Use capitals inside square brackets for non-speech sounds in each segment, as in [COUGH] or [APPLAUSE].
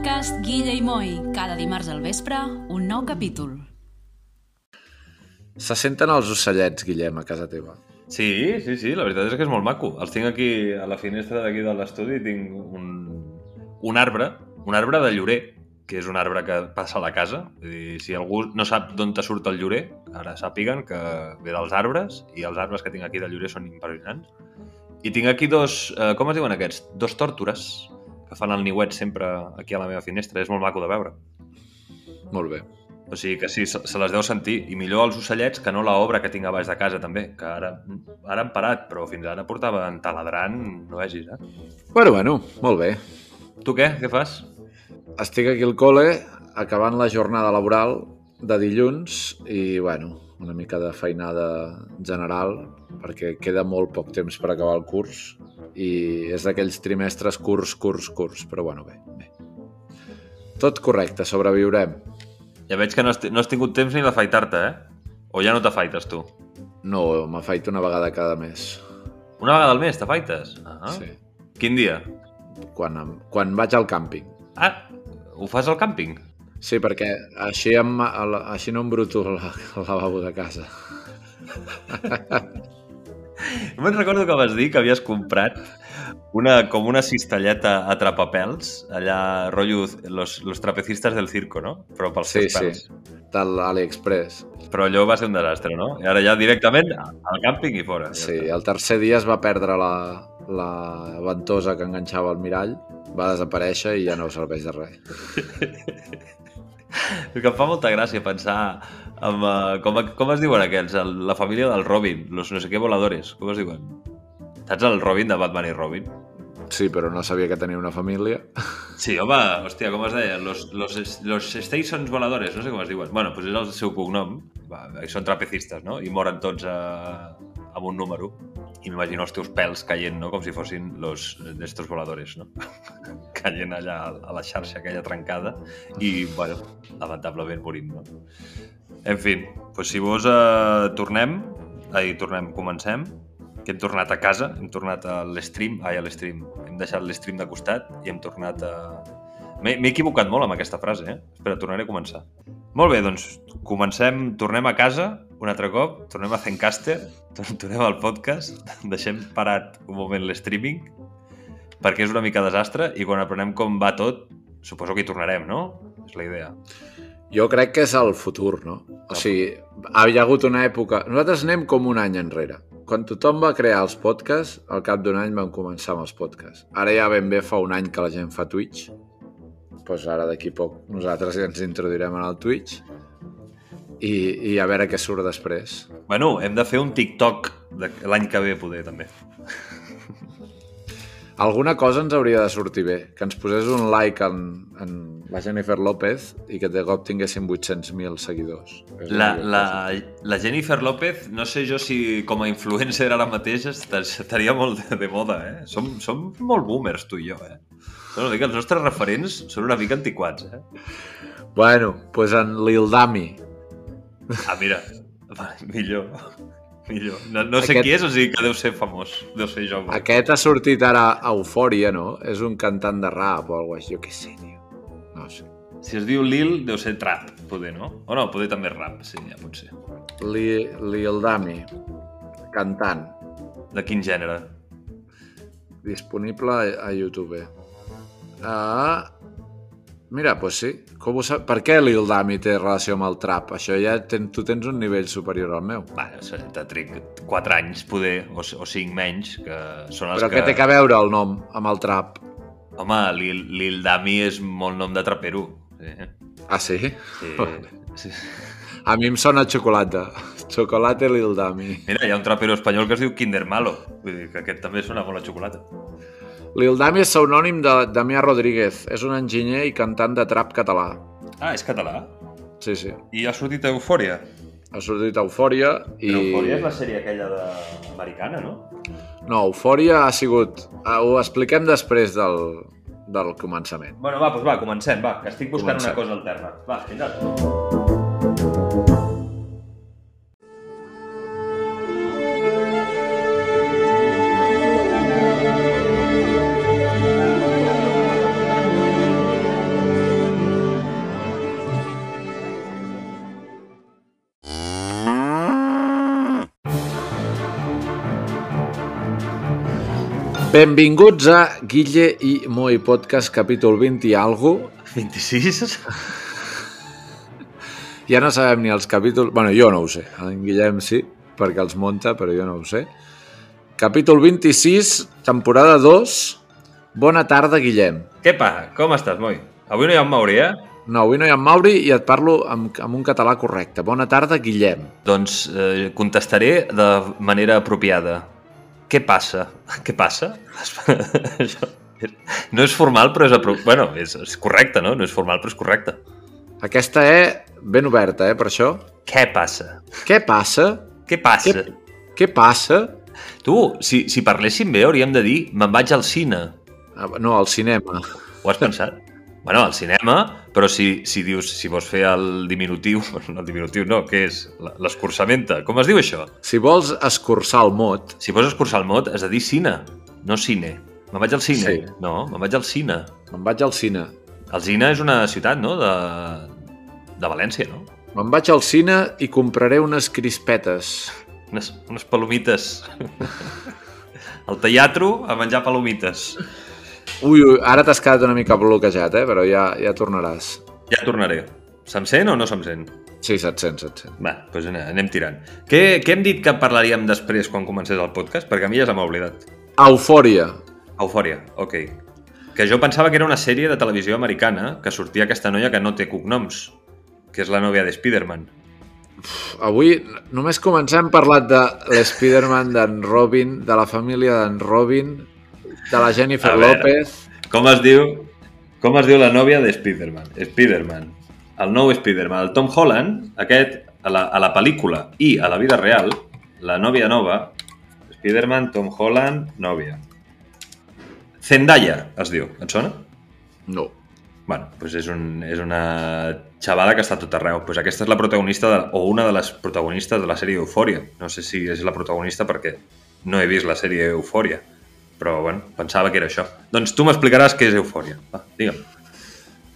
podcast Guilla i Moi. Cada dimarts al vespre, un nou capítol. Se senten els ocellets, Guillem, a casa teva. Sí, sí, sí, la veritat és que és molt maco. Els tinc aquí a la finestra d'aquí de l'estudi, tinc un, un arbre, un arbre de llorer, que és un arbre que passa a la casa. Vull dir, si algú no sap d'on te surt el llorer, ara sàpiguen que ve dels arbres, i els arbres que tinc aquí de llorer són impressionants. I tinc aquí dos, eh, com es diuen aquests? Dos tòrtores, que fan el niuet sempre aquí a la meva finestra. És molt maco de veure. Molt bé. O sigui que sí, se, les deu sentir. I millor els ocellets que no l'obra que tinc a baix de casa, també. Que ara, ara han parat, però fins ara portaven taladrant, no vegis, eh? Bueno, bueno, molt bé. Tu què? Què fas? Estic aquí al col·le, acabant la jornada laboral de dilluns i, bueno, una mica de feinada general perquè queda molt poc temps per acabar el curs i és d'aquells trimestres curts, curts, curts, però bueno, bé, bé. Tot correcte, sobreviurem. Ja veig que no has, no has tingut temps ni d'afaitar-te, eh? O ja no t'afaites, tu? No, m'afaito una vegada cada mes. Una vegada al mes t'afaites? Ah. Sí. Quin dia? Quan, quan vaig al càmping. Ah, ho fas al càmping? Sí, perquè així, em, el, així no embruto la, el lavabo de casa. [LAUGHS] Me'n recordo que vas dir que havies comprat una, com una cistelleta a trapapels, allà, rotllo, los, los trapecistes del circo, no? Però pels Sí, pèls. sí, de l'AliExpress. Però allò va ser un desastre, no? I ara ja directament al càmping i fora. Ja Sí, està. el tercer dia es va perdre la, la ventosa que enganxava al mirall, va desaparèixer i ja no serveix de res. [LAUGHS] Que em fa molta gràcia pensar en... Uh, com, com es diuen aquells? El, la família del Robin, los no sé què voladores. Com es diuen? Saps el Robin de Batman i Robin? Sí, però no sabia que tenia una família. Sí, home, hòstia, com es deia? Los, los, los Stations voladores, no sé com es diuen. Bueno, doncs és el seu cognom. Va, són trapecistes, no? I moren tots a, amb un número. I m'imagino els teus pèls caient, no? Com si fossin los d'estos voladores, no? [LAUGHS] caient allà a la xarxa aquella trencada i, bueno, lamentablement morim, no? En fi, doncs si vos eh, tornem, ai, tornem, comencem, que hem tornat a casa, hem tornat a l'stream, ai, a l'stream, hem deixat l'stream de costat i hem tornat a... M'he equivocat molt amb aquesta frase, eh? Espera, tornaré a començar. Molt bé, doncs comencem, tornem a casa un altre cop, tornem a Zencaster, tor- [LAUGHS] tornem al podcast, [LAUGHS] deixem parat un moment l'streaming, perquè és una mica desastre i quan aprenem com va tot, suposo que hi tornarem, no? És la idea. Jo crec que és el futur, no? O sigui, ha hi ha hagut una època... Nosaltres anem com un any enrere. Quan tothom va crear els podcasts, al cap d'un any vam començar amb els podcasts. Ara ja ben bé fa un any que la gent fa Twitch. Doncs ara d'aquí poc nosaltres ja ens introduirem en el Twitch i, i a veure què surt després. Bueno, hem de fer un TikTok l'any que ve, poder, també. Alguna cosa ens hauria de sortir bé. Que ens posés un like en, en la Jennifer López i que de cop tinguéssim 800.000 seguidors. És La, la, cosa. la Jennifer López, no sé jo si com a influencer ara mateix est- estaria molt de, de moda, eh? Som, som molt boomers, tu i jo, eh? No, no, dic, els nostres referents són una mica antiquats, eh? Bueno, doncs pues en Lil Dami. Ah, mira, [LAUGHS] millor, millor. No, no sé Aquest- qui és, o sigui que deu ser famós, deu ser jo. Aquest ha sortit ara a Eufòria, no? És un cantant de rap o alguna cosa jo què sé, tio. No sé. Si es diu Lil, deu ser trap, poder, no? O no, poder també rap, sí, ja pot ser. Li, Lil Dami, cantant, De quin gènere? disponible a, a YouTube. Uh, mira, doncs pues sí. Com ho sap? Per què Lil Dami té relació amb el trap? Això ja ten, tu tens un nivell superior al meu. Va, te tric 4 anys, poder, o, o 5 menys, que són els Però que... què té que veure el nom amb el trap? Home, Lil, Lil Dami és molt nom de trapero. Sí. Ah, sí? sí. [LAUGHS] sí. A mi em sona xocolata. [LAUGHS] Chocolate Lil Dami. Mira, hi ha un trapero espanyol que es diu Kinder Malo. Vull dir que aquest també sona molt a xocolata. Lil Dami és pseudònim de Damià Rodríguez. És un enginyer i cantant de trap català. Ah, és català? Sí, sí. I ha sortit a Eufòria? Ha sortit a Eufòria i... Però Eufòria és la sèrie aquella de... americana, no? No, Eufòria ha sigut... Ah, ho expliquem després del, del començament. Bueno, va, doncs va, comencem, va, que estic buscant Comencem. una cosa alterna. Va, fins Benvinguts a Guille i Moi Podcast, capítol 20 i algo. 26? Ja no sabem ni els capítols... bueno, jo no ho sé. En Guillem sí, perquè els monta, però jo no ho sé. Capítol 26, temporada 2. Bona tarda, Guillem. Què pa? Com estàs, Moi? Avui no hi ha un Mauri, eh? No, avui no hi ha en Mauri i et parlo amb, amb un català correcte. Bona tarda, Guillem. Doncs eh, contestaré de manera apropiada. Què passa? Què passa? Això no és formal, però és, apro... bueno, és, és correcte, no? No és formal, però és correcte. Aquesta E ben oberta, eh, per això. Què passa? Què passa? Què passa? Què, què passa? Tu, si, si parléssim bé, hauríem de dir me'n vaig al cine. Ah, No, al cinema. Ho has pensat? Bueno, al cinema, però si, si dius, si vols fer el diminutiu, [LAUGHS] no el diminutiu no, què és? L'escurçamenta. Com es diu això? Si vols escurçar el mot, Si vols escurçar el mot, has de dir cine, no cine. Me'n vaig al cine. Sí. No, me'n vaig al cine. me'n vaig al cine. Alzina és una ciutat, no?, de, de València, no? Me'n vaig al cine i compraré unes crispetes. Unes, unes palomites. [LAUGHS] al teatro a menjar palomites. Ui, ui, ara t'has quedat una mica bloquejat, eh? però ja, ja tornaràs. Ja tornaré. Se'm sent o no se'm sent? Sí, se't sent, se't sent. Va, doncs anem, anem tirant. Què, què hem dit que parlaríem després quan comencés el podcast? Perquè a mi ja se m'ha oblidat. Eufòria. Eufòria, ok. Que jo pensava que era una sèrie de televisió americana que sortia aquesta noia que no té cognoms, que és la nòvia de Spider-Man. Avui només comencem parlat de l'Spiderman d'en Robin, de la família d'en Robin, de la Jennifer. López... Com es diu com es diu la nòvia de Spider-Man? Spider-Man. El nou Spider-Man. El Tom Holland, aquest, a la, a la pel·lícula i a la vida real, la nòvia nova, Spider-Man, Tom Holland, nòvia. Zendaya, es diu. Et sona? No. Bueno, doncs és, un, és una xavala que està tot arreu. Pues aquesta és la protagonista, de, o una de les protagonistes de la sèrie Eufòria. No sé si és la protagonista perquè no he vist la sèrie Eufòria. Però, bueno, pensava que era això. Doncs tu m'explicaràs què és Eufòria. Va, digue'm.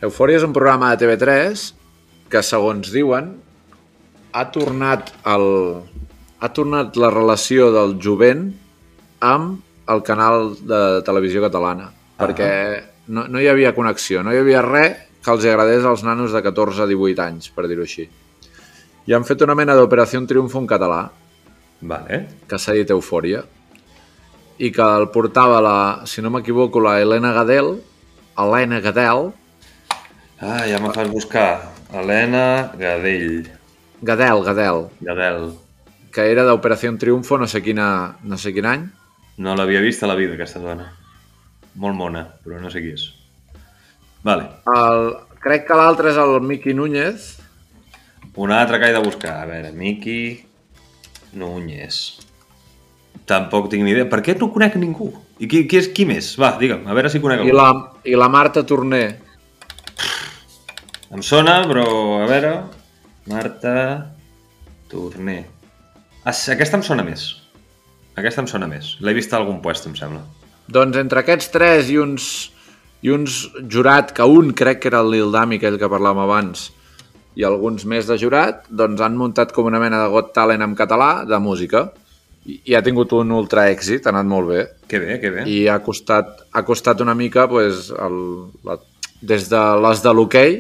Eufòria és un programa de TV3 que, segons diuen, ha tornat, el, ha tornat la relació del jovent amb el canal de televisió catalana. Perquè no, no hi havia connexió, no hi havia res que els agradés als nanos de 14 a 18 anys, per dir-ho així. I han fet una mena d'operació triomfo en català, Vale. que s'ha dit Eufòria, i que el portava, la, si no m'equivoco, la Helena Gadel, Helena Gadel, Ah, ja me fas buscar. Helena Gadell. Gadel, Gadel, Gadel. que era d'Operació Triunfo no sé, quina, no sé quin any. No l'havia vist a la vida, aquesta dona. Molt mona, però no sé qui és. Vale. El, crec que l'altre és el Miqui Núñez. Un altre que he de buscar. A veure, Miki Núñez. Tampoc tinc ni idea. Per què no conec ningú? I qui, qui és qui més? Va, digue'm, a veure si conec I algú. la, I la Marta Torner. Em sona, però a veure... Marta Torner. Ah, aquesta em sona més. Aquesta em sona més. L'he vist a algun puesto, em sembla. Doncs entre aquests tres i uns, i uns jurat, que un crec que era el Lil Dami, aquell que parlàvem abans, i alguns més de jurat, doncs han muntat com una mena de Got Talent en català de música. I, ha tingut un ultra èxit, ha anat molt bé. Que bé, que bé. i ha costat, ha costat una mica pues, el, la, des de les de l'hoquei,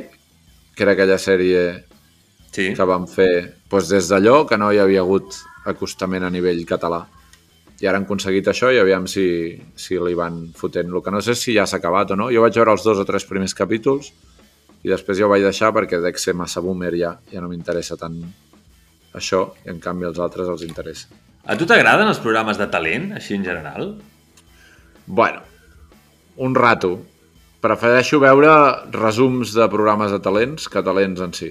que era aquella sèrie Sí. que van fer pues, des d'allò, que no hi havia hagut acostament a nivell català. I ara han aconseguit això i aviam si, si li van fotent. El que no sé si ja s'ha acabat o no. Jo vaig veure els dos o tres primers capítols i després ja ho vaig deixar perquè dec ser massa boomer ja. Ja no m'interessa tant això i en canvi als altres els interessa. A tu t'agraden els programes de talent, així en general? Bueno, un rato. Prefereixo veure resums de programes de talents que talents en si.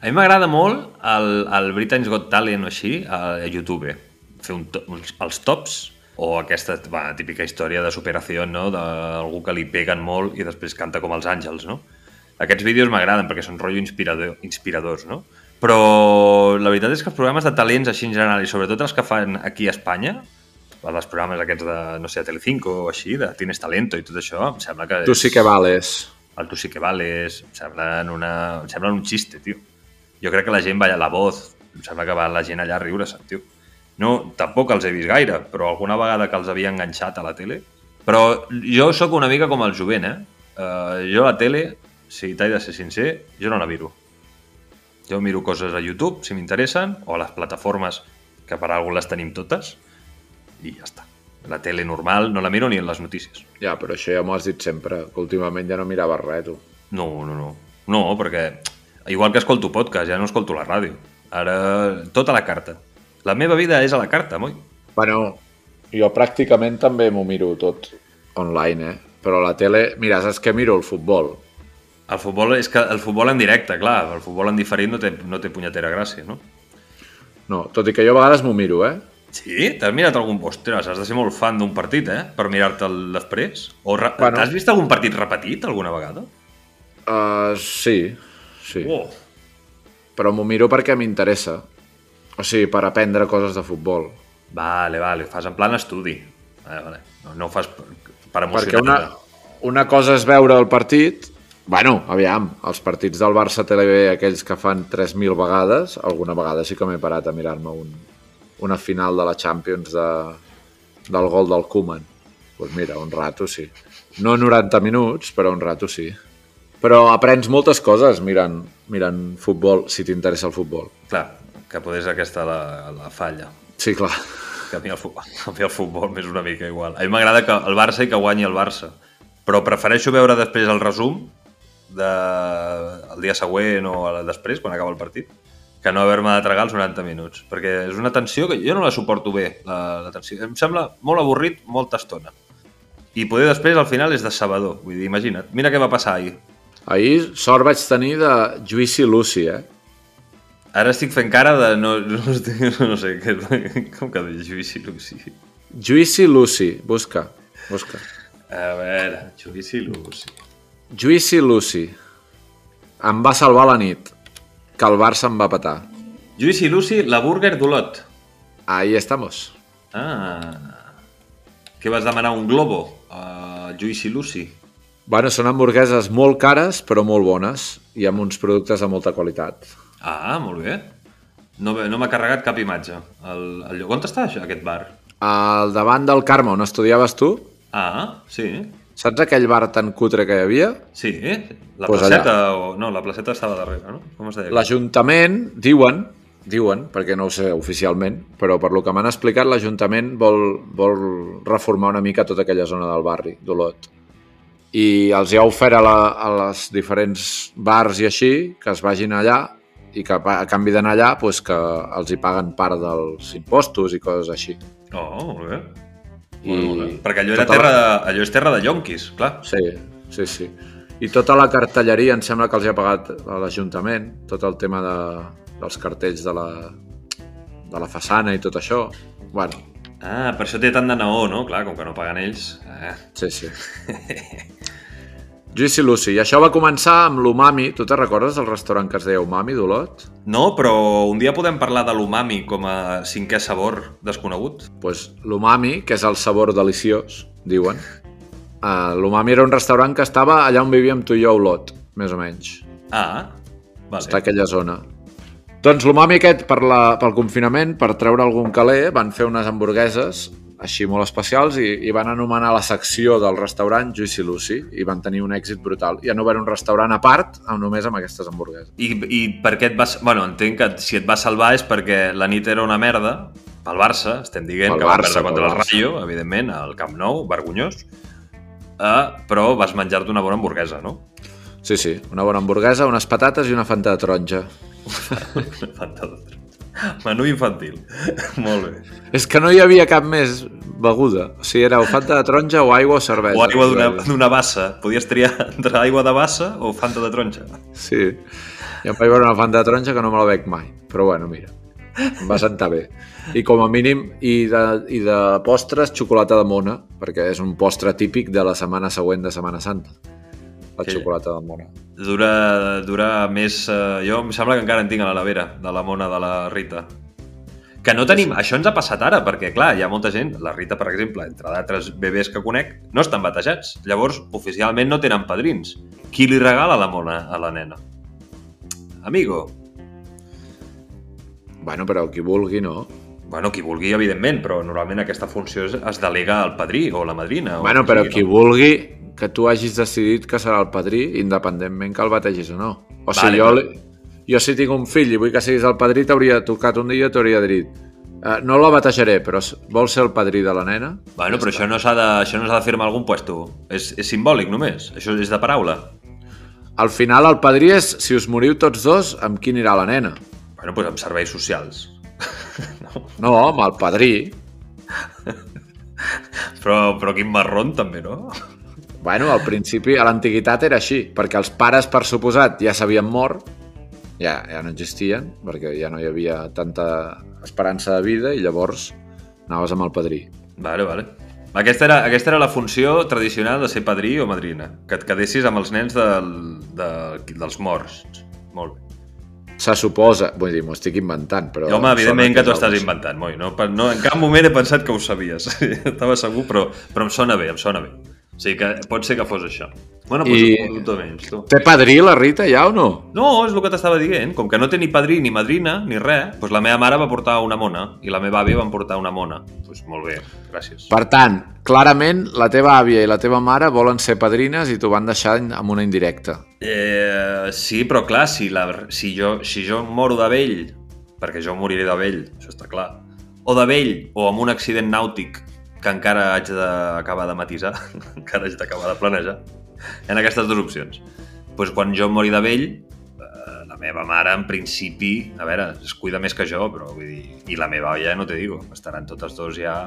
A mi m'agrada molt el, el Britain's Got Talent o així a YouTube. Fer un to, els tops o aquesta va, típica història de superació no? d'algú que li peguen molt i després canta com els àngels, no? Aquests vídeos m'agraden perquè són rotllo inspirador, inspiradors, no? Però la veritat és que els programes de talents així en general i sobretot els que fan aquí a Espanya, els programes aquests de, no sé, Telecinco o així, de Tienes Talento i tot això, em sembla que... Tu sí que vales. El Tu sí que vales, em semblen, una, em semblen un xiste, tio. Jo crec que la gent va a la voz, em sembla que va la gent allà a riure-se, tio. No, tampoc els he vist gaire, però alguna vegada que els havia enganxat a la tele, Però jo sóc una mica com el jovent, eh? Uh, jo la tele, si t'he de ser sincer, jo no la miro. Jo miro coses a YouTube, si m'interessen, o a les plataformes, que per algú les tenim totes, i ja està. La tele normal no la miro ni en les notícies. Ja, però això ja m'ho has dit sempre, que últimament ja no miraves res, tu. No, no, no. No, perquè igual que escolto podcast, ja no escolto la ràdio. Ara, tota la carta. La meva vida és a la carta, moi. Bueno, jo pràcticament també m'ho miro tot online, eh? Però la tele... Mira, saps què miro? El futbol. El futbol és que el futbol en directe, clar, el futbol en diferit no té, no té punyetera gràcia, no? No, tot i que jo a vegades m'ho miro, eh? Sí? T'has mirat algun... Ostres, has de ser molt fan d'un partit, eh? Per mirar-te'l després. O re... Bueno. T'has vist algun partit repetit alguna vegada? Uh, sí, sí. Oh. Però m'ho miro perquè m'interessa. O sigui, per aprendre coses de futbol. Vale, vale, fas en plan estudi. Vale, vale. No, no ho fas per, per Perquè emocionar. una, una cosa és veure el partit... Bueno, aviam, els partits del Barça TV, aquells que fan 3.000 vegades, alguna vegada sí que m'he parat a mirar-me un, una final de la Champions de, del gol del Koeman. Doncs pues mira, un rato sí. No 90 minuts, però un rato sí. Però aprens moltes coses mirant, mirant futbol, si t'interessa el futbol. Clar, que potser és aquesta la, la falla. Sí, clar. Que a mi el futbol, a mi el futbol m'és una mica igual. A mi m'agrada que el Barça i que guanyi el Barça. Però prefereixo veure després el resum de... el dia següent o després, quan acaba el partit, que no haver-me de tragar els 90 minuts. Perquè és una tensió que jo no la suporto bé, la, la tensió. Em sembla molt avorrit molta estona. I poder després, al final, és decebedor. Vull dir, imagina't, mira què va passar ahir. Ahir sort vaig tenir de Juicy Lucy, eh? Ara estic fent cara de... No, no, no sé, què, com que de judici, Lucy. Juicy Lucy, busca, busca. A veure, judici, Lucy. Juicy Lucy. Em va salvar la nit, que el Barça em va petar. Juicy Lucy, la burger d'Olot. Ahí estamos. Ah. Què vas demanar? Un globo? Uh, Juicy Lucy. Bueno, són hamburgueses molt cares, però molt bones, i amb uns productes de molta qualitat. Ah, molt bé. No, no m'ha carregat cap imatge. El, el lloc on està això, aquest bar? Al davant del Carme, on estudiaves tu, Ah, sí. Saps aquell bar tan cutre que hi havia? Sí, la Pues placeta... O... No, la placeta estava darrere, no? Com es deia? L'Ajuntament, diuen, diuen, perquè no ho sé oficialment, però per lo que m'han explicat, l'Ajuntament vol, vol reformar una mica tota aquella zona del barri, d'Olot. I els hi ha ofert a, la, a les diferents bars i així que es vagin allà i que a a canvi d'anar allà pues, que els hi paguen part dels impostos i coses així. Oh, molt bé. Molt. Perquè allò, era tota terra, la- de, allò és terra de llonquis, clar. Sí, sí, sí. I tota la cartelleria em sembla que els hi ha pagat l'Ajuntament, tot el tema de, dels cartells de la, de la façana i tot això. Bueno, Ah, per això té tant de neó, no? Clar, com que no paguen ells. Eh. sí, sí. [LAUGHS] Juicy Lucy. I això va començar amb l'Umami. Tu te recordes del restaurant que es deia Umami d'Olot? No, però un dia podem parlar de l'umami com a cinquè sabor desconegut. pues, l'Umami, que és el sabor deliciós, diuen. Uh, L'Umami era un restaurant que estava allà on vivíem tu i jo a Olot, més o menys. Ah, vale. està aquella zona. Doncs l'umami aquest, per la, pel confinament, per treure algun caler, van fer unes hamburgueses així molt especials i, i van anomenar la secció del restaurant Juicy Lucy i van tenir un èxit brutal. I han obert un restaurant a part amb, només amb aquestes hamburgueses. I, I per què et vas... Bueno, entenc que si et va salvar és perquè la nit era una merda pel Barça, estem dient Pel que van Barça, perdre contra el. Rayo, evidentment, al Camp Nou, vergonyós, uh, però vas menjar-te una bona hamburguesa, no? Sí, sí, una bona hamburguesa, unes patates i una fanta de taronja. [LAUGHS] Fanta de taronja. Menú infantil. [LAUGHS] Molt bé. És que no hi havia cap més beguda. O sigui, era o fanta de taronja o aigua o cervesa. O aigua d'una bassa. Podies triar entre aigua de bassa o fanta de taronja. Sí. I em vaig veure una fanta de taronja que no me la bec mai. Però bueno, mira, em va sentar bé. I com a mínim, i de, i de postres, xocolata de mona, perquè és un postre típic de la setmana següent de Setmana Santa. La Que- xocolata de mona. Dura, dura més... Eh, jo em sembla que encara en tinc a la nevera, de la mona de la Rita. Que no tenim... Això ens ha passat ara, perquè, clar, hi ha molta gent, la Rita, per exemple, entre d'altres bebès que conec, no estan batejats. Llavors, oficialment no tenen padrins. Qui li regala la mona a la nena? Amigo. Bueno, però qui vulgui, no? Bueno, qui vulgui, evidentment, però normalment aquesta funció es, es delega al padrí o la madrina. Bueno, o però sigui, qui vulgui que tu hagis decidit que serà el padrí, independentment que el bategis o no. O Vale, sigui, jo, però- jo si tinc un fill i vull que siguis el padrí, t'hauria tocat un dia i t'hauria dit eh, no la batejaré, però vols ser el padrí de la nena? Bueno, però això no s'ha de, això no de firmar algun puesto. És, és simbòlic, només. Això és de paraula. Al final, el padrí és, si us moriu tots dos, amb qui anirà la nena? Bueno, doncs amb serveis socials. [LAUGHS] No, amb el padrí. Però, però quin marrón, també, no? Bueno, al principi, a l'antiguitat era així, perquè els pares, per suposat, ja s'havien mort, ja, ja no existien, perquè ja no hi havia tanta esperança de vida i llavors anaves amb el padrí. Vale, vale. Aquesta era, aquesta era la funció tradicional de ser padrí o madrina, que et quedessis amb els nens del, de, dels morts. Molt bé. Se suposa, vull dir, m'ho estic inventant, però... I, home, evidentment que t'ho estàs inventant, Moi. No, no, en cap moment he pensat que ho sabies. [LAUGHS] Estava segur, però, però em sona bé, em sona bé. O sigui que pot ser que fos això. Bueno, doncs I- tu menys, tu. Té padrí la Rita ja o no? No, és el que t'estava dient. Com que no té ni padrí ni madrina ni res, doncs la meva mare va portar una mona i la meva àvia van portar una mona. Doncs pues molt bé, gràcies. Per tant, clarament, la teva àvia i la teva mare volen ser padrines i t'ho van deixar amb una indirecta. Eh, sí, però clar, si, la, si, jo, si jo moro de vell, perquè jo moriré de vell, això està clar, o de vell o amb un accident nàutic que encara haig d'acabar de matisar, [LAUGHS] encara haig d'acabar de planejar, ha aquestes dues opcions. Pues quan jo mori de vell, eh, la meva mare, en principi, a veure, es cuida més que jo, però vull dir, i la meva ja no te digo, estaran totes dos ja...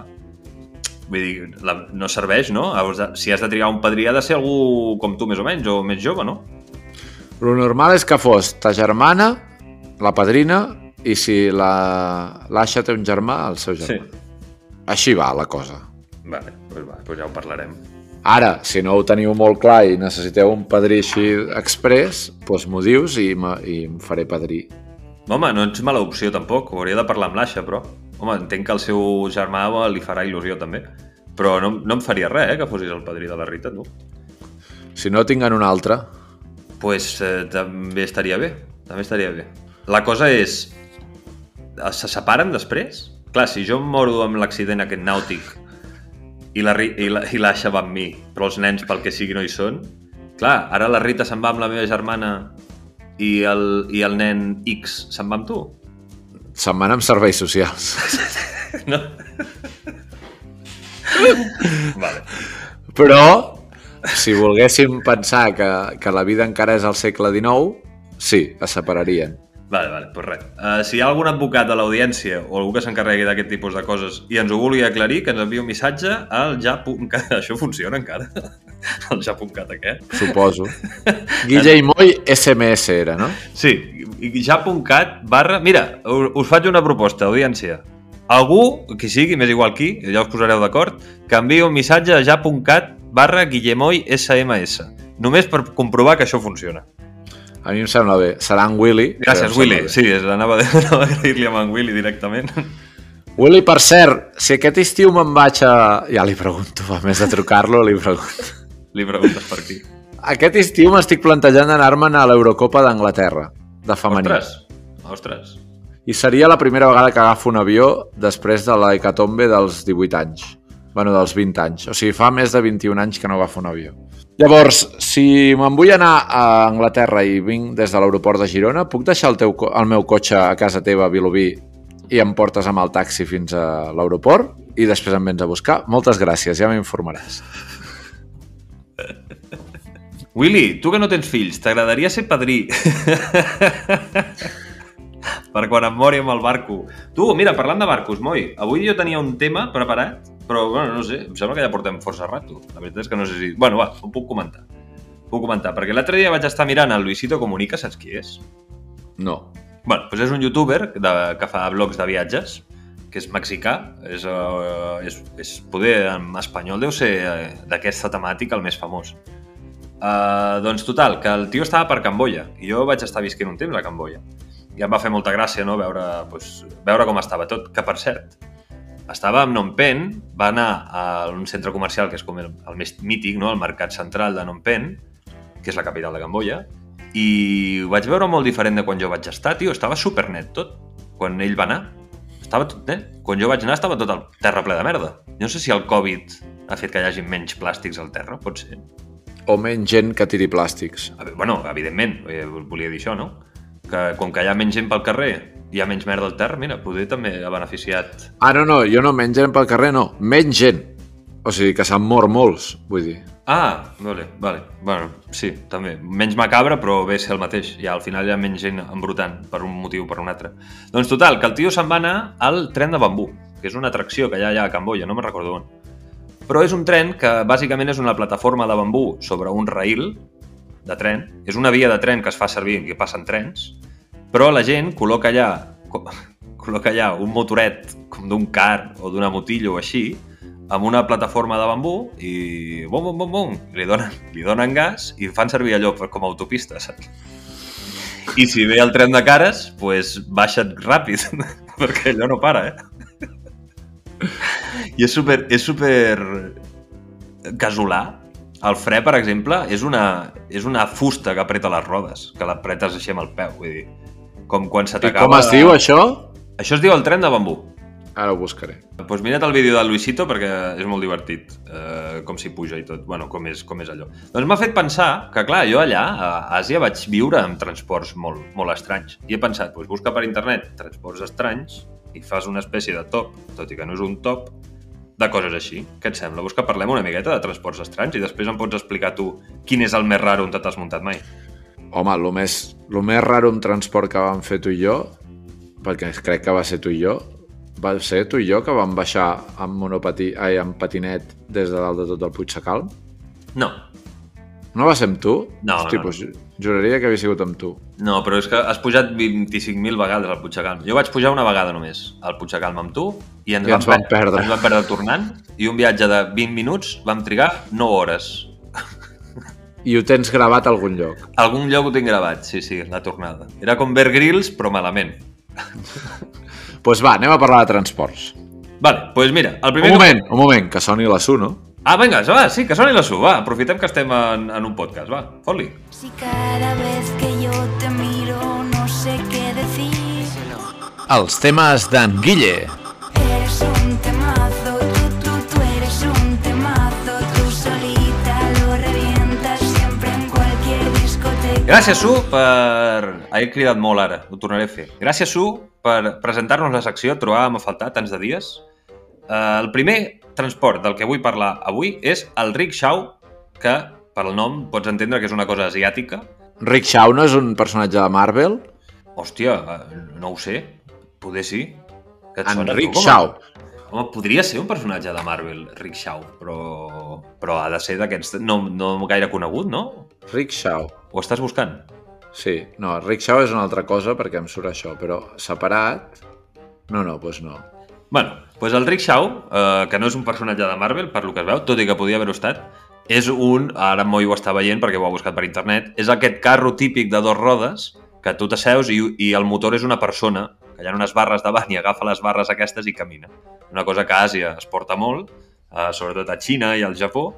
Vull dir, la, no serveix, no? Si has de triar un padrí ha de ser algú com tu més o menys, o més jove, no? Lo normal és que fos ta germana, la padrina, i si la- l'Aixa té un germà, el seu germà. Així va la cosa. Vale, doncs va, doncs ja ho parlarem. Ara, si no ho teniu molt clar i necessiteu un padrí així express, doncs m'ho dius i, i em faré padrí. Home, no ets mala opció tampoc, ho hauria de parlar amb l'Aixa, però... Home, entenc que el seu germà li farà il·lusió també. Però no, no em faria res, eh, que fossis el padrí de la Rita, tu. Si no, tinguen un altre. pues, eh, també estaria bé, també estaria bé. La cosa és, eh, se separen després? Clar, si jo em moro amb l'accident aquest nàutic i la, i la, i l'Aixa va amb mi, però els nens pel que sigui no hi són, clar, ara la Rita se'n va amb la meva germana i el, i el nen X se'n va amb tu? Se'n van amb serveis socials. [LAUGHS] No? [LAUGHS] vale. Però, si volguéssim pensar que, que la vida encara és al segle XIX, sí, es separarien. Vale, vale, doncs res. Uh, si hi ha algun advocat a l'audiència o algú que s'encarregui d'aquest tipus de coses i ens ho vulgui aclarir, que ens enviï un missatge al ja.cat. [LAUGHS] Això funciona encara? El ja.cat aquest? Suposo. [LAUGHS] Guille i Moll, SMS era, no? Sí, ja.cat barra... Mira, us, faig una proposta, audiència. Algú, qui sigui, m'és igual qui, ja us posareu d'acord, que enviï un missatge a ja.cat barra Guillemoy SMS. Només per comprovar que això funciona. A mi em sembla bé. Serà en Willy. Gràcies, Willy. Sí, és- anava, anava [LAUGHS] a agrair-li amb en Willy directament. Willy, per cert, si aquest estiu me'n vaig a... Ja li pregunto, a més de trucar-lo, li pregunto. Li preguntes per aquí. Aquest estiu m'estic plantejant anar-me'n a l'Eurocopa d'Anglaterra, de femení. Ostres, ostres. I seria la primera vegada que agafo un avió després de la hecatombe dels 18 anys. Bueno, dels 20 anys. O sigui, fa més de 21 anys que no agafo un avió. Llavors, si me'n vull anar a Anglaterra i vinc des de l'aeroport de Girona, puc deixar el, teu, el meu cotxe a casa teva a Vilobí i em portes amb el taxi fins a l'aeroport i després em vens a buscar? Moltes gràcies, ja m'informaràs. Willy, tu que no tens fills, t'agradaria ser padrí? [LAUGHS] per quan em mori amb el barco. Tu, mira, parlant de barcos, Moi, avui jo tenia un tema preparat, però, bueno, no sé, em sembla que ja portem força rato. La veritat és que no sé si... Bueno, va, ho puc comentar. Puc comentar, perquè l'altre dia vaig estar mirant el Luisito Comunica, saps qui és? No. Bueno, doncs és un youtuber de, que fa blogs de viatges, que és mexicà, és, uh, és, és poder en espanyol deu ser uh, d'aquesta temàtica el més famós. Uh, doncs total, que el tio estava per Camboya, i jo vaig estar visquent un temps a Camboya. I em va fer molta gràcia no? veure, doncs, veure com estava tot, que per cert, estava a Phnom Penh, va anar a un centre comercial que és com el, el més mític, no? el mercat central de Phnom Penh, que és la capital de Camboya, i ho vaig veure molt diferent de quan jo vaig estar, tio, estava supernet tot, quan ell va anar. estava tot net. Quan jo vaig anar estava tot el terra ple de merda. Jo no sé si el Covid ha fet que hi hagi menys plàstics al terra, pot ser. O menys gent que tiri plàstics. Bueno, evidentment, eh, volia dir això, no? Que com que hi ha menys gent pel carrer, hi ha menys merda al terra, mira, poder també ha beneficiat... Ah, no, no, jo no, menys gent pel carrer, no. Menys gent. O sigui, que s'han mort molts, vull dir. Ah, vale, vale. Bueno, sí, també. Menys macabre, però ve a ser el mateix. Ja al final hi ha menys gent embrutant per un motiu o per un altre. Doncs total, que el tio se'n va anar al tren de bambú, que és una atracció que hi ha allà a Camboya, no me'n recordo on. Però és un tren que bàsicament és una plataforma de bambú sobre un rail de tren. És una via de tren que es fa servir, que passen trens, però la gent col·loca allà, co- [LAUGHS] col·loca allà un motoret com d'un car o d'una motilla o així, amb una plataforma de bambú i bum, bum, bum, bum, li donen, li donen gas i fan servir allò com a autopista, saps? I si ve el tren de cares, pues baixa't ràpid, [LAUGHS] perquè allò no para, eh? I és super, és super casolà. El fre, per exemple, és una, és una fusta que apreta les rodes, que l'apretes així amb el peu, vull dir. Com quan t'acaba... com es diu, això? Això es diu el tren de bambú. Ara ho buscaré. Doncs pues mira't el vídeo del Luisito perquè és molt divertit, eh, com s'hi puja i tot, bueno, com és, com és allò. Doncs m'ha fet pensar que, clar, jo allà, a Àsia, vaig viure amb transports molt, molt estranys. I he pensat, doncs busca per internet transports estranys i fas una espècie de top, tot i que no és un top, de coses així. Què et sembla? Busca, parlem una miqueta de transports estranys i després em pots explicar tu quin és el més raro on t'has muntat mai. Home, el més, lo més raro en transport que vam fer tu i jo, perquè crec que va ser tu i jo, va ser tu i jo que vam baixar amb monopatí, ai, amb patinet des de dalt de tot el Puigsecal? No, No va ser amb tu? No, Hosti, no. Doncs, ju- juraria que havia sigut amb tu. No, però és que has pujat 25.000 vegades al Puigdecalm. Jo vaig pujar una vegada només al Puigdecalm amb tu i ens, I ens vam per- perdre. Ens vam perdre tornant i un viatge de 20 minuts vam trigar 9 hores. I ho tens gravat a algun lloc. Algun lloc ho tinc gravat, sí, sí, la tornada. Era com Bear Grylls, però malament. [LAUGHS] Doncs pues va, anem a parlar de transports. Vale, doncs pues mira, el Un primer... moment, un moment, que soni la SU, no? Ah, vinga, va, sí, que soni la SU, va, aprofitem que estem en, en un podcast, va, fot-li. Si cada vez que yo te miro no sé qué decir. Els temes d'en Guille. Gràcies, Su, per... He cridat molt ara, ho tornaré a fer. Gràcies, Su, per presentar-nos la secció. Trobàvem a faltar tants de dies. Uh, el primer transport del que vull parlar avui és el rickshaw, que per el nom pots entendre que és una cosa asiàtica. Rick Shaw no és un personatge de Marvel? Hòstia, eh, no ho sé. Poder sí. Que et En sona, tu, Rick com a- Shaw. Home, podria ser un personatge de Marvel, Rickshaw, però, però ha de ser d'aquests... No, no gaire conegut, no? Rick Shaw. Ho estàs buscant? Sí, no, Rick Shaw és una altra cosa perquè em surt això, però separat... No, no, doncs no. Bueno, doncs el Rickshaw, eh, que no és un personatge de Marvel, per lo que es veu, tot i que podia haver-ho estat, és un, ara Moi ho està veient perquè ho ha buscat per internet, és aquest carro típic de dos rodes que tu t'asseus i, i el motor és una persona, que hi ha unes barres davant i agafa les barres aquestes i camina. Una cosa que a Àsia es porta molt, eh, sobretot a Xina i al Japó,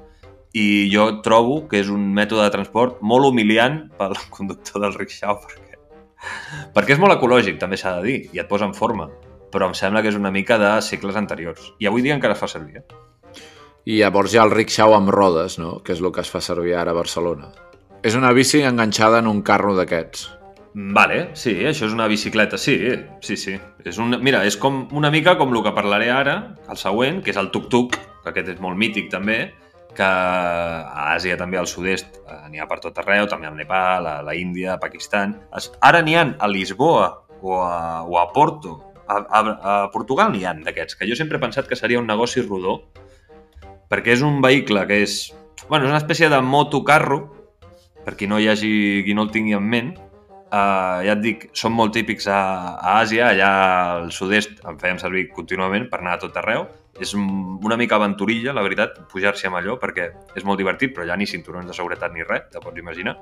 i jo trobo que és un mètode de transport molt humiliant pel [LAUGHS] conductor del rickshaw perquè, perquè és molt ecològic, també s'ha de dir, i et posa en forma però em sembla que és una mica de segles anteriors. I avui dia encara es fa servir, eh? I llavors hi ha el Rick Shaw amb rodes, no? que és el que es fa servir ara a Barcelona. És una bici enganxada en un carro d'aquests. Vale, sí, això és una bicicleta, sí, sí, sí. És un, mira, és com una mica com el que parlaré ara, el següent, que és el tuk-tuk, que aquest és molt mític també, que a Àsia també, al sud-est, eh, n'hi ha per tot arreu, també al Nepal, a la Índia, a Pakistan. Ara n'hi ha a Lisboa o a, o a Porto, a, a, a Portugal n'hi ha d'aquests, que jo sempre he pensat que seria un negoci rodó, perquè és un vehicle que és, bueno, és una espècie de motocarro, per qui no hi hagi, qui no el tingui en ment, Uh, ja et dic, són molt típics a, a Àsia, allà al sud-est en fèiem servir contínuament per anar a tot arreu. És un- una mica aventurilla, la veritat, pujar-s'hi amb allò, perquè és molt divertit, però allà ni cinturons de seguretat ni res, te pots imaginar.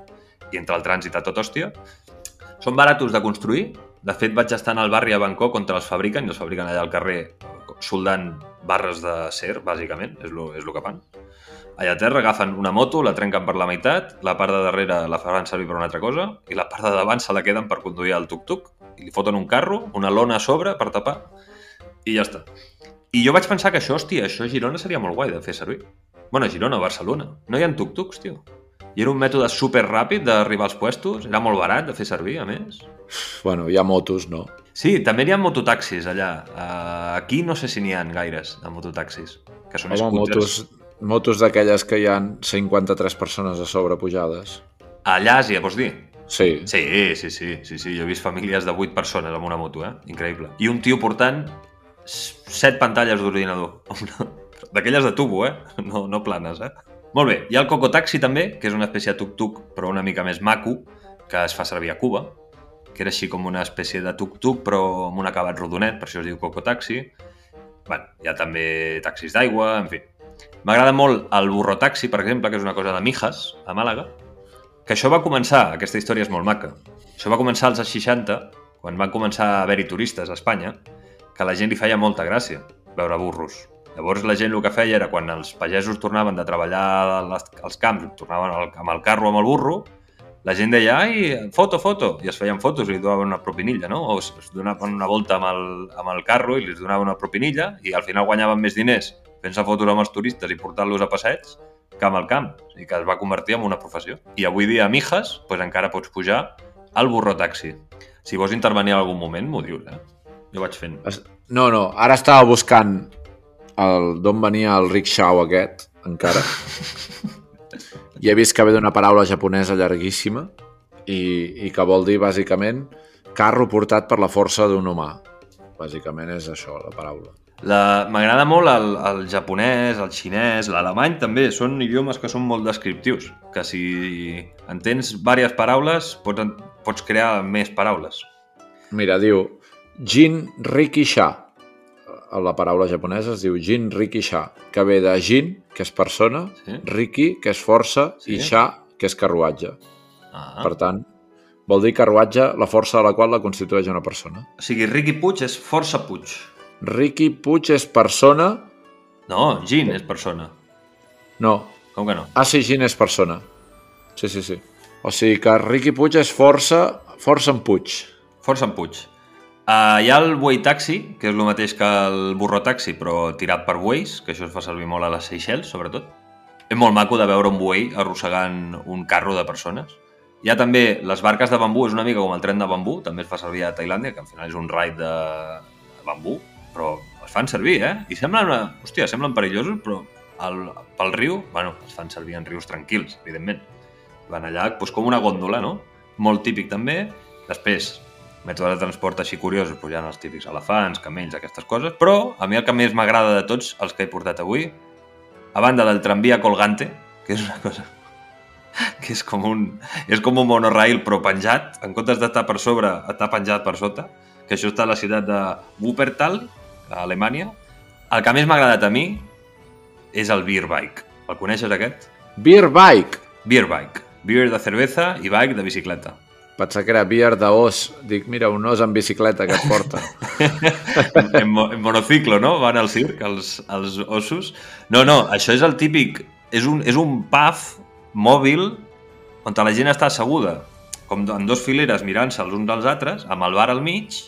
I entre el trànsit a tot hòstia. Són baratos de construir. De fet, vaig estar en el barri a Bangkok on els fabriquen, i els fabriquen allà al carrer soldant barres de ser, bàsicament, és el és lo que fan. Allà a terra agafen una moto, la trenquen per la meitat, la part de darrere la faran servir per una altra cosa i la part de davant se la queden per conduir el tuk-tuk i li foten un carro, una lona a sobre per tapar I ja està. I jo vaig pensar que això, hòstia, això a Girona seria molt guai de fer servir. Bueno, a Girona o Barcelona. No hi ha tuk-tuks, tio. I era un mètode super ràpid d'arribar als puestos, era molt barat de fer servir, a més. Bueno, hi ha motos, no? Sí, també n'hi ha mototaxis allà. Uh, aquí no sé si n'hi ha gaires de mototaxis, que són Home, motos, scooters. motos d'aquelles que hi han 53 persones a sobre pujades. Allà a Àsia, vols dir? Sí. Sí, sí, sí, sí, sí. Jo he vist famílies de 8 persones amb una moto, eh? Increïble. I un tio portant 7 pantalles d'ordinador. [LAUGHS] D'aquelles de tubo, eh? No, no planes, eh? Molt bé. Hi ha el Cocotaxi també, que és una espècie de tuk-tuk, però una mica més maco, que es fa servir a Cuba, que era així com una espècie de tuk-tuk, però amb un acabat rodonet, per això es diu Cocotaxi. bueno, hi ha també taxis d'aigua, en fi. M'agrada molt el burrotaxi, per exemple, que és una cosa de Mijas, a Màlaga, que això va començar, aquesta història és molt maca, això va començar als 60, quan van començar a haver-hi turistes a Espanya, que la gent li feia molta gràcia veure burros. Llavors la gent el que feia era quan els pagesos tornaven de treballar als camps, tornaven al- amb el carro amb el burro, la gent deia, ai, foto, foto, i es feien fotos i li donaven una propinilla, no? O es donaven una volta amb el, amb el carro i li donaven una propinilla i al final guanyaven més diners fent-se fotos amb els turistes i portant-los a passeig que amb el camp, i que es va convertir en una professió. I avui dia a Mijas pues, encara pots pujar al burro taxi. Si vols intervenir en algun moment, m'ho dius, eh? Jo vaig fent. No, no, ara estava buscant el d'on venia el rickshaw aquest, encara. I he vist que ve d'una paraula japonesa llarguíssima i, i que vol dir, bàsicament, carro portat per la força d'un humà. Bàsicament és això, la paraula. La- M'agrada molt el, el japonès, el xinès, l'alemany també. Són idiomes que són molt descriptius. Que si entens diverses paraules, pots, en- pots crear més paraules. Mira, diu Jin Rikisha. La paraula japonesa es diu Jin Rikisha, que ve de Jin, que és persona, Sí. Riki, que és força, Sí. i Sha, que és carruatge. Ah. Per tant, vol dir carruatge la força de la qual la constitueix una persona. O sigui, Riqui Puig és força Puig. Riqui Puig és persona... No, Gin és persona. No. Com que no? Ah, sí, Gin és persona. Sí, sí, sí. O sigui que Riqui Puig és força... Força en Puig. Força en Puig. Uh, hi ha el buey taxi, que és el mateix que el burro taxi, però tirat per bueis, que això es fa servir molt a les Seychelles, sobretot. És molt maco de veure un buey arrossegant un carro de persones. Hi ha també les barques de bambú, és una mica com el tren de bambú, també es fa servir a Tailàndia, que al final és un raid de, de bambú, però es fan servir, eh? I semblen, una... hòstia, semblen perillosos, però el, pel riu, bueno, es fan servir en rius tranquils, evidentment. Van allà doncs, com una gòndola, no? Molt típic també. Després, mètodes de transport així curiosos, doncs hi ha els típics elefants, camells, aquestes coses, però a mi el que més m'agrada de tots els que he portat avui, a banda del tramvia colgante, que és una cosa [LAUGHS] que és com un, és com un monorail però penjat, en comptes d'estar per sobre, està penjat per sota, que això està a la ciutat de Wuppertal, a Alemanya. El que més m'ha agradat a mi és el beer bike. El coneixes aquest? Beer Bike. Beer bike. Beer de cerveza i bike de bicicleta. Pensava que era beer d'os. Dic, mira, un os en bicicleta que et porta. [LAUGHS] en, mo en monociclo, no? Van al circ, els, els ossos. No, no, això és el típic... És un, és un pub mòbil on la gent està asseguda, com en dos fileres mirant-se els uns dels altres, amb el bar al mig,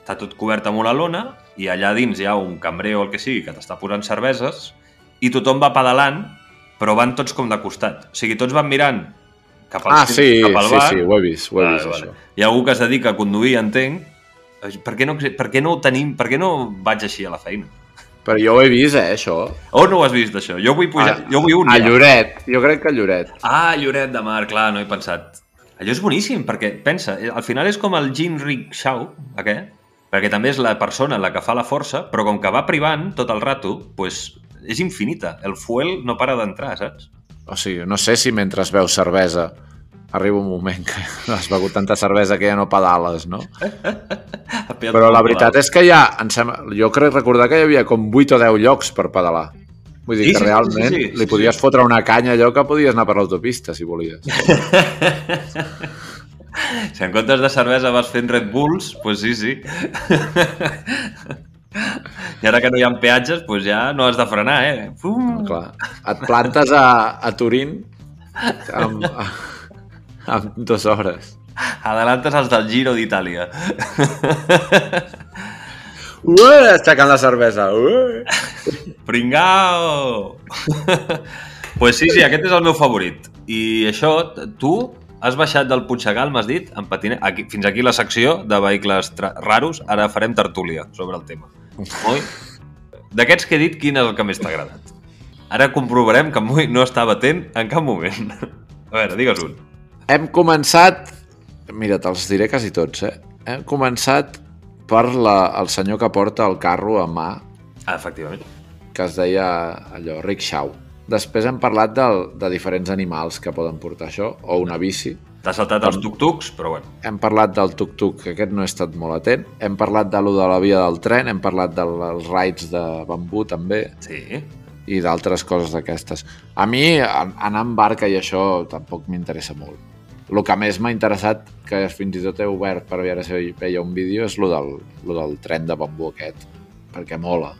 està tot cobert amb una lona, i allà dins hi ha un cambrer o el que sigui que t'està posant cerveses, i tothom va pedalant, però van tots com de costat. O sigui, tots van mirant cap al, Ah, sí, cap al sí, bar, sí, ho he vist, ho he Vale, vist, vale. això. Hi ha algú que es dedica a conduir, entenc. Per què no, per què no ho tenim? Per què no vaig així a la feina? Però jo ho he vist, eh, això. On no ho has vist, això? Jo vull pujar... A- jo vull un A ja. Lloret, jo crec que a Lloret. Ah, Lloret de Mar, clar, no he pensat. Allò és boníssim, perquè, pensa, eh, al final és com el Jin Rickshaw, aquest, perquè també és la persona la que fa la força, però com que va privant tot el rato, pues, és infinita. El fuel no para d'entrar, saps? O sigui, no sé si mentre veus cervesa arriba un moment que [LAUGHS] has begut tanta cervesa que ja no pedales, no? [LAUGHS] Però la veritat és que ja, em sembla, jo crec recordar que hi havia com 8 o 10 llocs per pedalar. Vull dir Sí, que sí, realment sí, sí, li sí, podies sí. fotre una canya allò que podies anar per l'autopista, si volies. [LAUGHS] Si en comptes de cervesa vas fent Red Bulls, pues sí, sí. I ara que no hi ha peatges, pues ja no has de frenar, eh? Fum. Clar. Et plantes a, a Turín amb, amb dues hores. Adelantes els del Giro d'Itàlia. Ué, aixecant la cervesa. Ué. Pringao! pues sí, sí, aquest és el meu favorit. I això, tu has baixat del Puigsegal, m'has dit, en patinet. Aquí, fins aquí la secció de vehicles raros. Ara farem tertúlia sobre el tema. Oi? D'aquests que he dit, quin és el que més t'ha agradat? Ara comprovarem que Moi no estava atent en cap moment. A veure, digues un. Hem començat... Mira, te'ls diré quasi tots, eh? Hem començat per la, el senyor que porta el carro a mà, Ah, efectivament. que es deia allò, rickshaw. Després hem parlat del, de diferents animals que poden portar això, o una bici. T'has saltat els tuk-tuks, però bueno. Hem parlat del tuk-tuk, que aquest no he estat molt atent. Hem parlat de lo de la via del tren, hem parlat del- dels rides de bambú també, Sí. i d'altres coses d'aquestes. A mi, an- anar en barca i això tampoc m'interessa molt. El que més m'ha interessat, que fins i tot he obert per veure si veia un vídeo, és lo del, lo del tren de bambú aquest, perquè mola.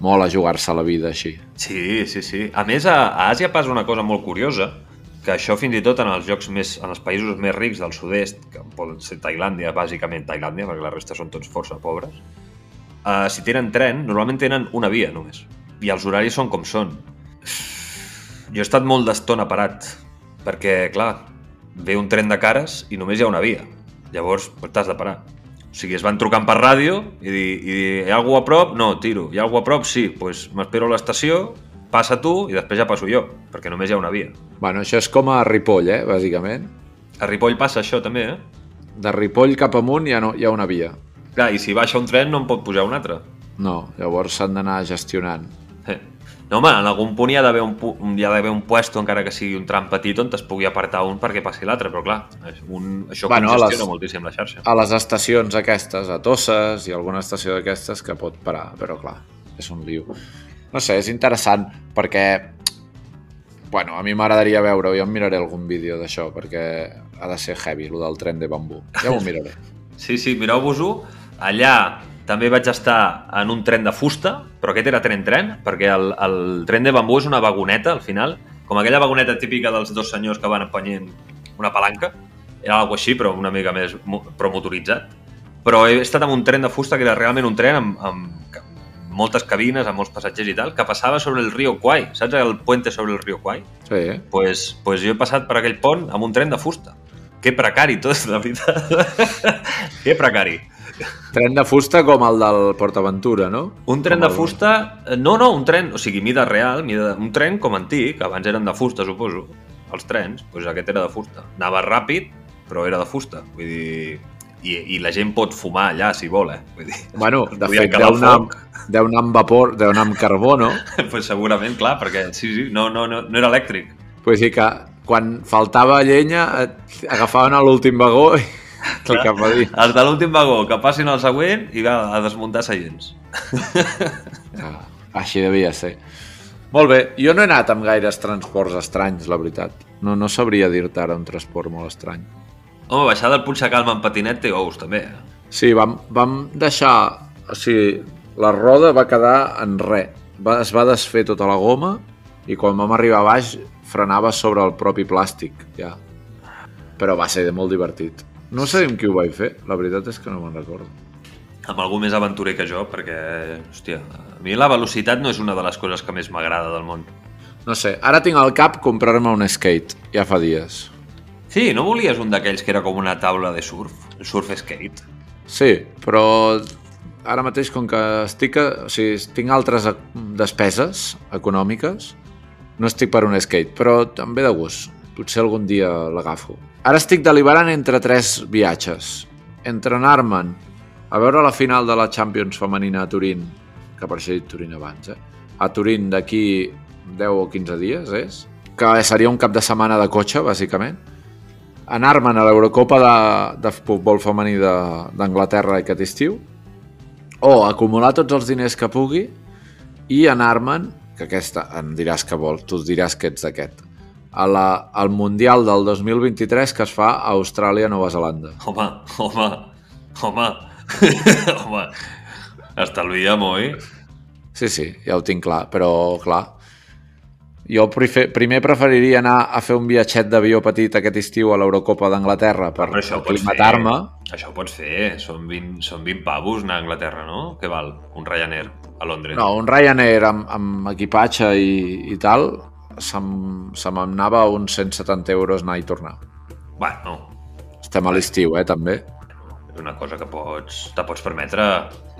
Mola jugar-se la vida així. Sí, sí, sí. A més, a Àsia passa una cosa molt curiosa, que això fins i tot en els llocs més, en els països més rics del sud-est, que poden ser Tailàndia, bàsicament Tailàndia, perquè la resta són tots força pobres, uh, si tenen tren, normalment tenen una via només. I els horaris són com són. Jo he estat molt d'estona parat, perquè, clar, ve un tren de cares i només hi ha una via. Llavors, pues, t'has de parar. O sigui, es van trucant per ràdio i dir, i dir hi ha algú a prop? No, tiro. Hi ha algú a prop? Sí. Doncs pues m'espero a l'estació, passa tu i després ja passo jo, perquè només hi ha una via. Bueno, això és com a Ripoll, eh, bàsicament. A Ripoll passa això també, eh? De Ripoll cap amunt ha, no, hi ha una via. Clar, i si baixa un tren no en pot pujar un altre. No, llavors s'han d'anar gestionant. Eh. No, home, en algun punt hi ha d'haver un, pu- hi ha d'haver un puesto, encara que sigui un tram petit, on es pugui apartar un perquè passi l'altre, però clar, un, això Bueno, congestiona les- moltíssim la xarxa. A les estacions aquestes, a Tosses i alguna estació d'aquestes que pot parar, però clar, és un liu. No sé, és interessant perquè bueno, a mi m'agradaria veure, jo em miraré algun vídeo d'això perquè ha de ser heavy, lo del tren de bambú. Ja m'ho miraré. [LAUGHS] Sí, sí, mireu-vos-ho. Allà també vaig estar en un tren de fusta, però aquest era tren-tren, perquè el, el tren de bambú és una vagoneta, al final, com aquella vagoneta típica dels dos senyors que van empenyent una palanca. Era alguna així, però una mica més mo- però he estat en un tren de fusta que era realment un tren amb, amb moltes cabines, amb molts passatgers i tal, que passava sobre el riu Kwai. Saps el puente sobre el riu Kwai? Sí, eh? pues, pues jo he passat per aquell pont amb un tren de fusta. Que precari tot, la veritat. [LAUGHS] que precari. Tren de fusta com el del PortAventura, no? Un tren Com de el- fusta... eh, No, no, un tren, o sigui, mida real, mida, un tren com antic, abans eren de fusta, suposo, els trens, doncs aquest era de fusta. Anava ràpid, però era de fusta. Vull dir... I, i la gent pot fumar allà, si vol, eh? Vull dir, Bueno, [LAUGHS] de fet, deu anar, [LAUGHS] deu anar amb vapor, deu anar amb carbó, no? [LAUGHS] pues segurament, clar, perquè sí, sí, no, no, no, no era elèctric. Vull dir que quan faltava llenya agafaven a l'últim vagó i el que va dir. Els de l'últim vagó, que passin al següent i va a desmuntar seients. Ah, així devia ser. Molt bé, jo no he anat amb gaires transports estranys, la veritat. No, no sabria dir-te ara un transport molt estrany. Home, baixar del Puigsegalma en patinet té ous, també. eh? Sí, vam, vam deixar... O sigui, la roda va quedar en res. Va, es va desfer tota la goma i quan vam arribar a baix frenava sobre el propi plàstic, ja. Però va ser molt divertit. No sé amb qui ho vaig fer, la veritat és que no me'n recordo. Amb algú més aventurer que jo, perquè, hòstia, a mi la velocitat no és una de les coses que més m'agrada del món. No sé, ara tinc al cap comprar-me un skate, ja fa dies. Sí, no volies un d'aquells que era com una taula de surf, el surf skate? Sí, però ara mateix com que estic, a, o sigui, tinc altres e- despeses econòmiques, no estic per un skate, però també de gust. Potser algun dia l'agafo. Ara estic deliberant entre tres viatges. Entre anar-me'n a veure la final de la Champions femenina a Turín, que per això he dit Turín abans, eh? a Turín d'aquí 10 o 15 dies, és? Que seria un cap de setmana de cotxe, bàsicament anar-me'n a l'Eurocopa de, de futbol femení de- d'Anglaterra aquest estiu o acumular tots els diners que pugui i anar-me'n, que aquesta em diràs que vols, tu diràs que ets d'aquest, a la, al Mundial del 2023 que es fa a Austràlia, Nova Zelanda. Home, home, home, [LAUGHS] home, estalvia, oi? Sí, sí, ja ho tinc clar, però clar, Jo primer preferiria anar a fer un viatget d'avió petit aquest estiu a l'Eurocopa d'Anglaterra per aclimatar-me. Això ho pots fer. Són 20, són 20 pavos anar a Anglaterra, no? Què val? Un Ryanair a Londres. No, un Ryanair amb, amb equipatge i, i tal, se m'anava uns 170 euros anar i tornar. Bueno, Estem a l'estiu, eh, també. és una cosa que pots, te pots permetre.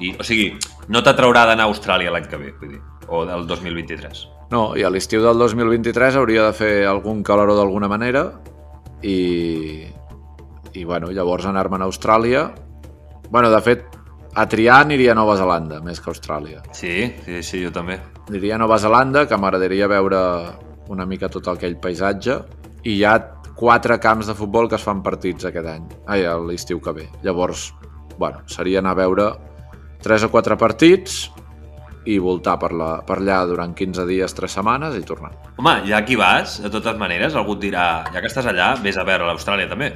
I, o sigui, no t'atraurà d'anar a Austràlia l'any que ve, vull dir, o del 2023. No, i a l'estiu del 2023 hauria de fer algun caloró d'alguna manera i, i bueno, llavors anar-me'n a Austràlia. Bueno, de fet, a triar aniria a Nova Zelanda, més que a Austràlia. Sí, sí, sí, jo també. Aniria a Nova Zelanda, que m'agradaria veure una mica tot aquell paisatge, i hi ha quatre camps de futbol que es fan partits aquest any, ai, a l'estiu que ve. Llavors, bueno, seria anar a veure tres o quatre partits i voltar per, la, per allà durant 15 dies, 3 setmanes i tornar. Home, ja aquí vas, de totes maneres, algú et dirà, ja que estàs allà, vés a veure l'Austràlia també,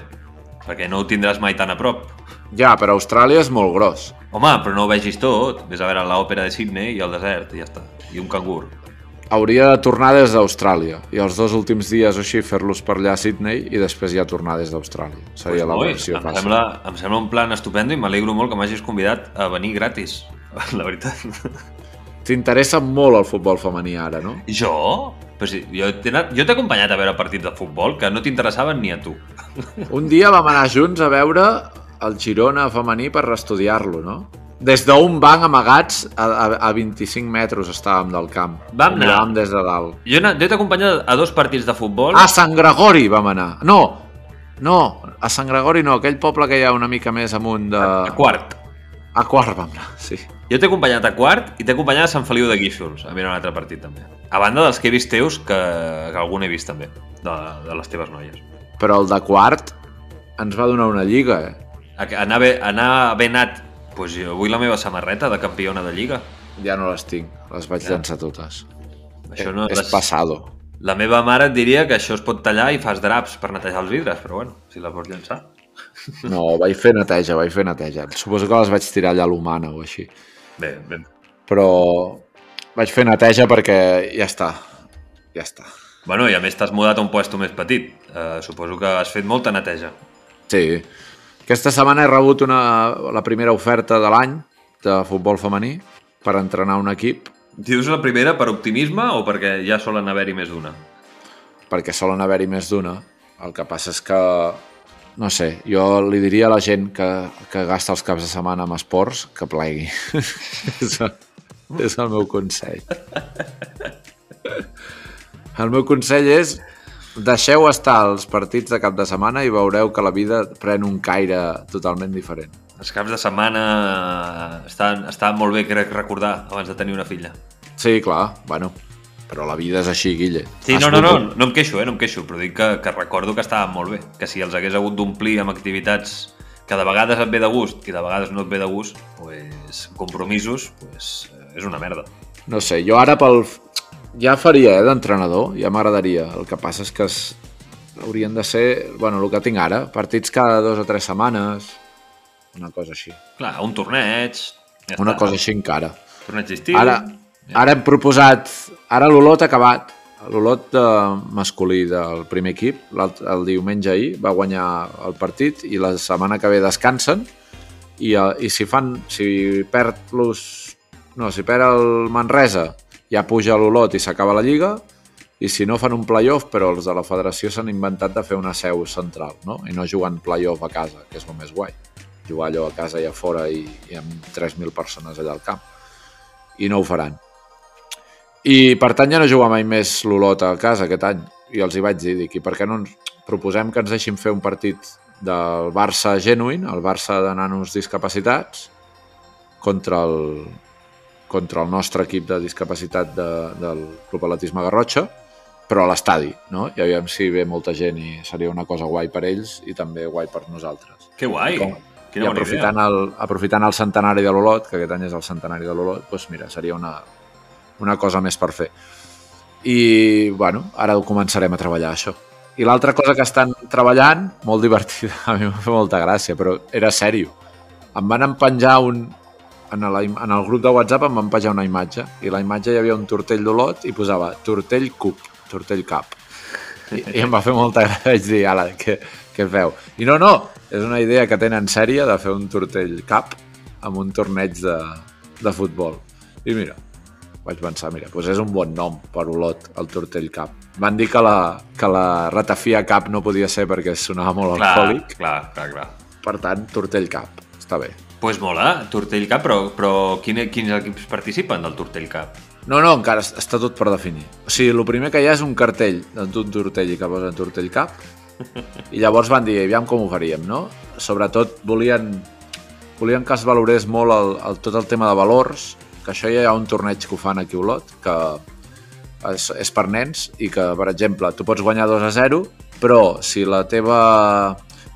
perquè no ho tindràs mai tan a prop. Ja, però Austràlia és molt gros. Home, però no ho vegis tot, vés a veure l'òpera de Sydney i el desert, i ja està, i un cangur. Hauria de tornar des d'Austràlia i els dos últims dies o així fer-los per allà a Sydney i després ja tornar des d'Austràlia. Seria Pues, la versió em fàcil. sembla, em sembla un plan estupendo i m'alegro molt que m'hagis convidat a venir gratis, [LAUGHS] la veritat. T'interessa molt el futbol femení ara, no? Jo? Però sí, jo t'he jo acompanyat a veure partits de futbol que no t'interessaven ni a tu. Un dia vam anar junts a veure el Girona femení per reestudiar-lo, no? Des d'un banc amagats a, a, a 25 metres estàvem del camp. Vam anar. miràvem des de dalt. Jo, jo t'he acompanyat a dos partits de futbol. A Sant Gregori vam anar. No, no, a Sant Gregori no, aquell poble que hi ha una mica més amunt de... a quart. A quart vam anar, sí. Jo t'he acompanyat a quart i t'he acompanyat a Sant Feliu de Guíxols a mirar un altre partit també. A banda dels que he vist teus, que, que algun he vist també, de, de les teves noies. Però el de quart ens va donar una lliga, eh? A- Anar, bé, anar ben anat, doncs jo vull la meva samarreta de campiona de Lliga. Ja no les tinc, les vaig llançar totes. Això no és les- passado. La meva mare et diria que això es pot tallar i fas draps per netejar els vidres, però bueno, si la vols llançar. No, vaig fer neteja, vaig fer neteja. Suposo que les vaig tirar allà a l'humana o així. Bé, bé. Però vaig fer neteja perquè ja està. Ja està. Bueno, i a més t'has mudat a un puesto més petit. Uh, suposo que has fet molta neteja. Sí. Aquesta setmana he rebut una, la primera oferta de l'any de futbol femení per entrenar un equip Dius la primera per optimisme o perquè ja solen haver-hi més d'una? perquè solen haver-hi més d'una. El que passa és que, no sé, jo li diria a la gent que, que gasta els caps de setmana amb esports que plegui. [LAUGHS] és, el, és el meu consell. El meu consell és deixeu estar els partits de cap de setmana i veureu que la vida pren un caire totalment diferent. Els caps de setmana estan, estan molt bé, crec, recordar, abans de tenir una filla. Sí, clar, bueno, però la vida és així, Guille. Sí, no, no, no, no em queixo, eh, no em queixo, però dic que, que recordo que estaven molt bé, que si els hagués hagut d'omplir amb activitats que de vegades et ve de gust i de vegades no et ve de gust, pues, compromisos, pues, eh, és una merda. No sé, jo ara pel... Ja faria, eh, d'entrenador, ja m'agradaria. El que passa és que es... haurien de ser, bueno, el que tinc ara, partits cada dos o tres setmanes, una cosa així. Clar, un torneig... Ja Una està. cosa així encara. Torneig d'estiu... Ara, ara hem proposat... Ara l'Olot ha acabat. L'Olot de masculí del primer equip, el diumenge ahir, va guanyar el partit i la setmana que ve descansen. I, eh, i si fan, si perd los, no, si perd el Manresa ja puja l'Olot i s'acaba la Lliga. I si no fan un playoff, però els de la federació s'han inventat de fer una seu central no? i no jugant playoff a casa, que és el més guai. Jugar allò a casa i a fora i, i amb 3.000 persones allà al camp. I no ho faran i per tant ja no jugar mai més l'Olot a casa aquest any i els hi vaig dir, dic, i per què no ens proposem que ens deixin fer un partit del Barça genuïn, el Barça de nanos discapacitats contra el, contra el nostre equip de discapacitat de, del Club Atletisme Garrotxa però a l'estadi, no? I aviam si ve molta gent i seria una cosa guai per ells i també guai per nosaltres. Que guai! Com- Quina I aprofitant idea. el, aprofitant el centenari de l'Olot, que aquest any és el centenari de l'Olot, doncs mira, seria una, una cosa més per fer. I, bueno, ara ho començarem a treballar, això. I l'altra cosa que estan treballant, molt divertida, [LAUGHS] a mi m'ha fet molta gràcia, però era sèrio. Em van empenjar un... En, im- en el grup de WhatsApp em van penjar una imatge i la imatge hi havia un tortell d'Olot i posava tortell cup. Tortell Cup. I, i em va fer molta [LAUGHS] gràcia, vaig dir, ala, què, què feu? I no, no, és una idea que tenen sèria de fer un Tortell Cup amb un torneig de, de futbol. I mira, vaig pensar, mira, doncs és un bon nom per Olot, el Tortell Cup. Van dir que la, que la ratafia Cup no podia ser perquè sonava molt Clar, alcohòlic, clar, clar, clar. per tant, Tortell Cup. Està bé. Pues mola, Tortell Cup, però, però quin, quins equips participen del Tortell Cup? No, no, encara es- està tot per definir. O sigui, el primer que hi ha és un cartell d'un tortell que posa Tortell Cup [LAUGHS] i llavors van dir, aviam com ho faríem, no? Sobretot volien, volien que es valorés molt el, el, tot el tema de valors, que això ja hi ha un torneig que ho fan aquí a Olot, que és, és per nens i que, per exemple, tu pots guanyar 2 a 0, però si la teva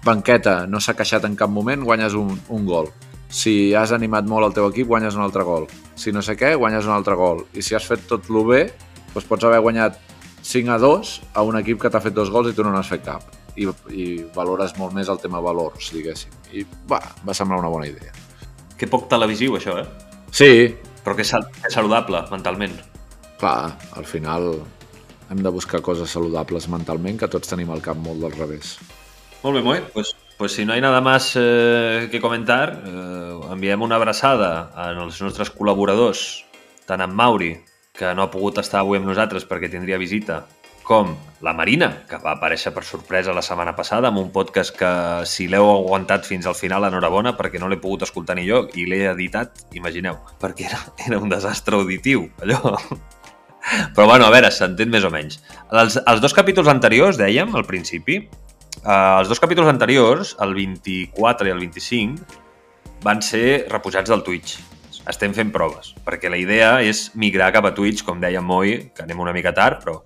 banqueta no s'ha queixat en cap moment, guanyes un, un gol. Si has animat molt el teu equip, guanyes un altre gol. Si no sé què, guanyes un altre gol. I si has fet tot lo bé, doncs pots haver guanyat 5 a 2 a un equip que t'ha fet dos gols i tu no n'has fet cap. I, I valores molt més el tema valors, diguéssim. I va, va semblar una bona idea. Que poc televisiu, això, eh? Sí, Però que és saludable, mentalment. clar, al final hem de buscar coses saludables mentalment, que tots tenim el cap molt del revés. Molt bé, Moy. Pues, pues si no hay nada más eh, que comentar, eh, enviem una abraçada als nostres col·laboradors, tant en Mauri, que no ha pogut estar avui amb nosaltres perquè tindria visita, com la Marina, que va aparèixer per sorpresa la setmana passada amb un podcast que, si l'heu aguantat fins al final, enhorabona, perquè no l'he pogut escoltar ni jo i l'he editat, imagineu, perquè era, era un desastre auditiu, allò... Però bueno, a veure, s'entén més o menys. Els, els dos capítols anteriors, dèiem, al principi, eh, els dos capítols anteriors, el 24 i el 25, van ser reposats del Twitch. Estem fent proves, perquè la idea és migrar cap a Twitch, com deia Moi, que anem una mica tard, però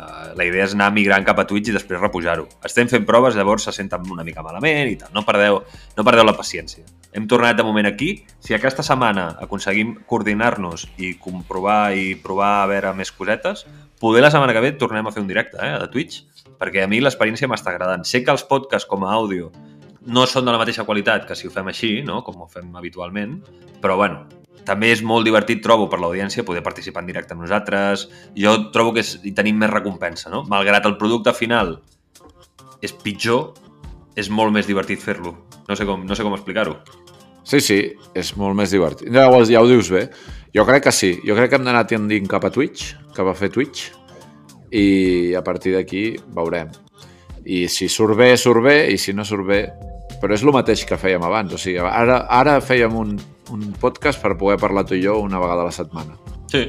Uh, la idea és anar migrant cap a Twitch i després repujar-ho. Estem fent proves, llavors se senten una mica malament i tal. No perdeu, no perdeu la paciència. Hem tornat de moment aquí. Si aquesta setmana aconseguim coordinar-nos i comprovar i provar a veure més cosetes, poder la setmana que ve tornem a fer un directe eh, de Twitch, perquè a mi l'experiència m'està agradant. Sé que els podcasts com a àudio no són de la mateixa qualitat que si ho fem així, no? com ho fem habitualment, però bueno, també és molt divertit, trobo, per l'audiència poder participar en directe amb nosaltres. Jo trobo que és, hi tenim més recompensa, no? Malgrat el producte final és pitjor, és molt més divertit fer-lo. No sé com, no sé com explicar-ho. Sí, sí, és molt més divertit. Llavors, ja ho dius bé. Jo crec que sí. Jo crec que hem d'anar tendint cap a Twitch, cap a fer Twitch, i a partir d'aquí veurem. I si surt bé, surt bé, i si no surt bé... Però és el mateix que fèiem abans. O sigui, ara, ara fèiem un, un podcast per poder parlar tu i jo una vegada a la setmana. Sí.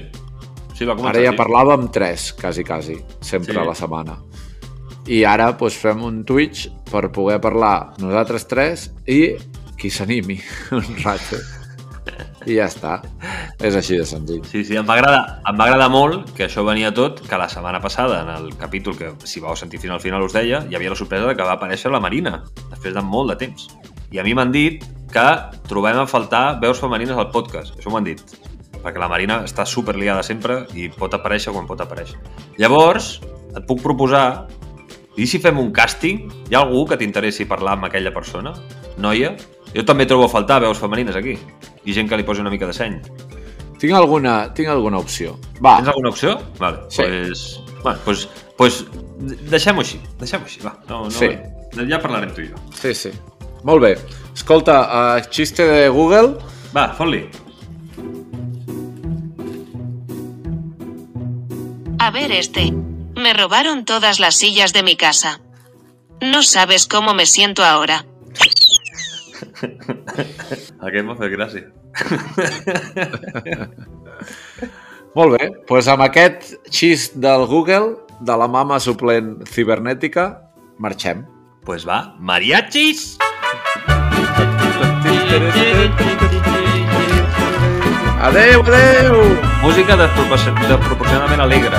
Sí, va començar Ara ja parlàvem tres, quasi, quasi, sempre Sí. a la setmana. I ara doncs, fem un Twitch per poder parlar nosaltres tres i qui s'animi [LAUGHS] un rato. I ja està. És així de senzill. Sí, sí, em va, agradar, em va agradar molt que això venia tot, que la setmana passada, en el capítol que, si vau sentir fins al final, us deia, hi havia la sorpresa de que va aparèixer la Marina, després de molt de temps. I a mi m'han dit que trobem a faltar veus femenines al podcast. Això m'ho han dit. Perquè la Marina està super liada sempre i pot aparèixer quan pot aparèixer. Llavors, et puc proposar i si fem un càsting? Hi ha algú que t'interessi parlar amb aquella persona? Noia? Jo també trobo a faltar veus femenines aquí. I gent que li posi una mica de seny. Tinc alguna, tinc alguna opció. Va, Tens alguna opció? Vale, Sí. pues, bueno, pues, pues deixem-ho així, deixem-ho així, va. No, no, Sí. Ja parlarem tu i jo. sí, sí. Molt bé. Escolta, uh, xiste de Google. Va, fot-li. A ver este. Me robaron todas las sillas de mi casa. No sabes cómo me siento ahora. [LAUGHS] Aquest m'ha fet gràcia. [LAUGHS] Molt bé. Doncs pues amb aquest xist del Google, de la mama suplent cibernètica, marxem. Pues va, mariachis! Adeu, adeu! Música despropor- desproporcionadament alegre.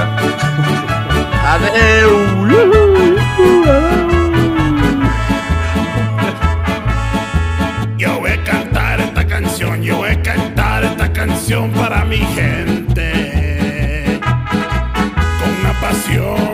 Adeu! Yo para mi gente. Con una pasión,